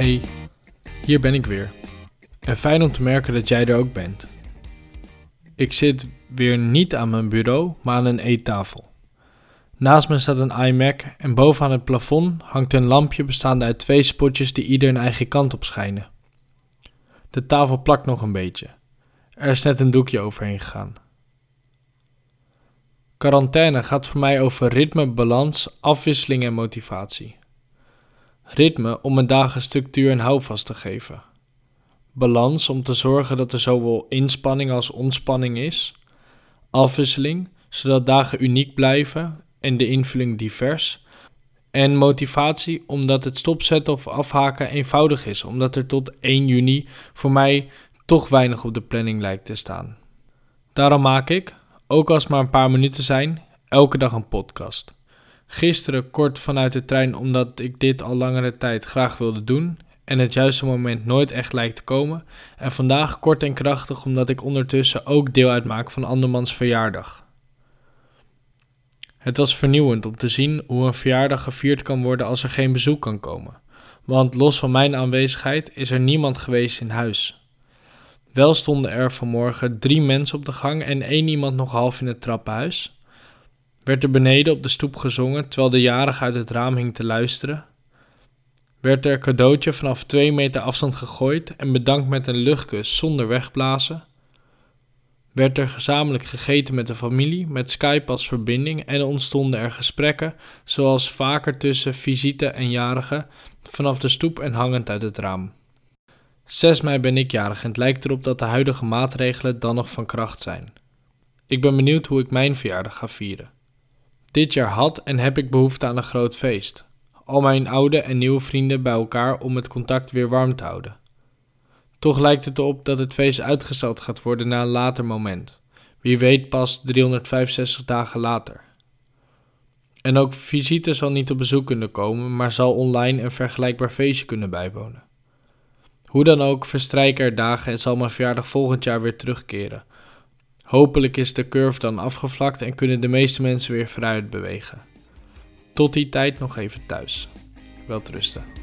Hey, hier ben ik weer. En fijn om te merken dat jij er ook bent. Ik zit weer niet aan mijn bureau, maar aan een eettafel. Naast me staat een iMac en bovenaan het plafond hangt een lampje bestaande uit twee spotjes die ieder een eigen kant op schijnen. De tafel plakt nog een beetje. Er is net een doekje overheen gegaan. Quarantaine gaat voor mij over ritme, balans, afwisseling en motivatie. Ritme om mijn dagen structuur en houvast te geven. Balans om te zorgen dat er zowel inspanning als ontspanning is. Afwisseling, zodat dagen uniek blijven en de invulling divers. En motivatie omdat het stopzetten of afhaken eenvoudig is, omdat er tot 1 juni voor mij toch weinig op de planning lijkt te staan. Daarom maak ik, ook als het maar een paar minuten zijn, elke dag een podcast. Gisteren kort vanuit de trein omdat ik dit al langere tijd graag wilde doen en het juiste moment nooit echt lijkt te komen. En vandaag kort en krachtig omdat ik ondertussen ook deel uitmaak van andermans verjaardag. Het was vernieuwend om te zien hoe een verjaardag gevierd kan worden als er geen bezoek kan komen. Want los van mijn aanwezigheid is er niemand geweest in huis. Wel stonden er vanmorgen drie mensen op de gang en één iemand nog half in het trappenhuis werd er beneden op de stoep gezongen terwijl de jarige uit het raam hing te luisteren. Werd er cadeautje vanaf twee meter afstand gegooid en bedankt met een luchtkus zonder wegblazen. Werd er gezamenlijk gegeten met de familie met Skype als verbinding en ontstonden er gesprekken, zoals vaker tussen visite en jarige, vanaf de stoep en hangend uit het raam. 6 mei ben ik jarig en het lijkt erop dat de huidige maatregelen dan nog van kracht zijn. Ik ben benieuwd hoe ik mijn verjaardag ga vieren. Dit jaar had en heb ik behoefte aan een groot feest. Al mijn oude en nieuwe vrienden bij elkaar om het contact weer warm te houden. Toch lijkt het erop dat het feest uitgesteld gaat worden naar een later moment. Wie weet pas 365 dagen later. En ook visite zal niet op bezoek kunnen komen, maar zal online een vergelijkbaar feestje kunnen bijwonen. Hoe dan ook, verstrijken er dagen en zal mijn verjaardag volgend jaar weer terugkeren. Hopelijk is de curve dan afgevlakt en kunnen de meeste mensen weer vooruit bewegen. Tot die tijd nog even thuis. Wel rusten.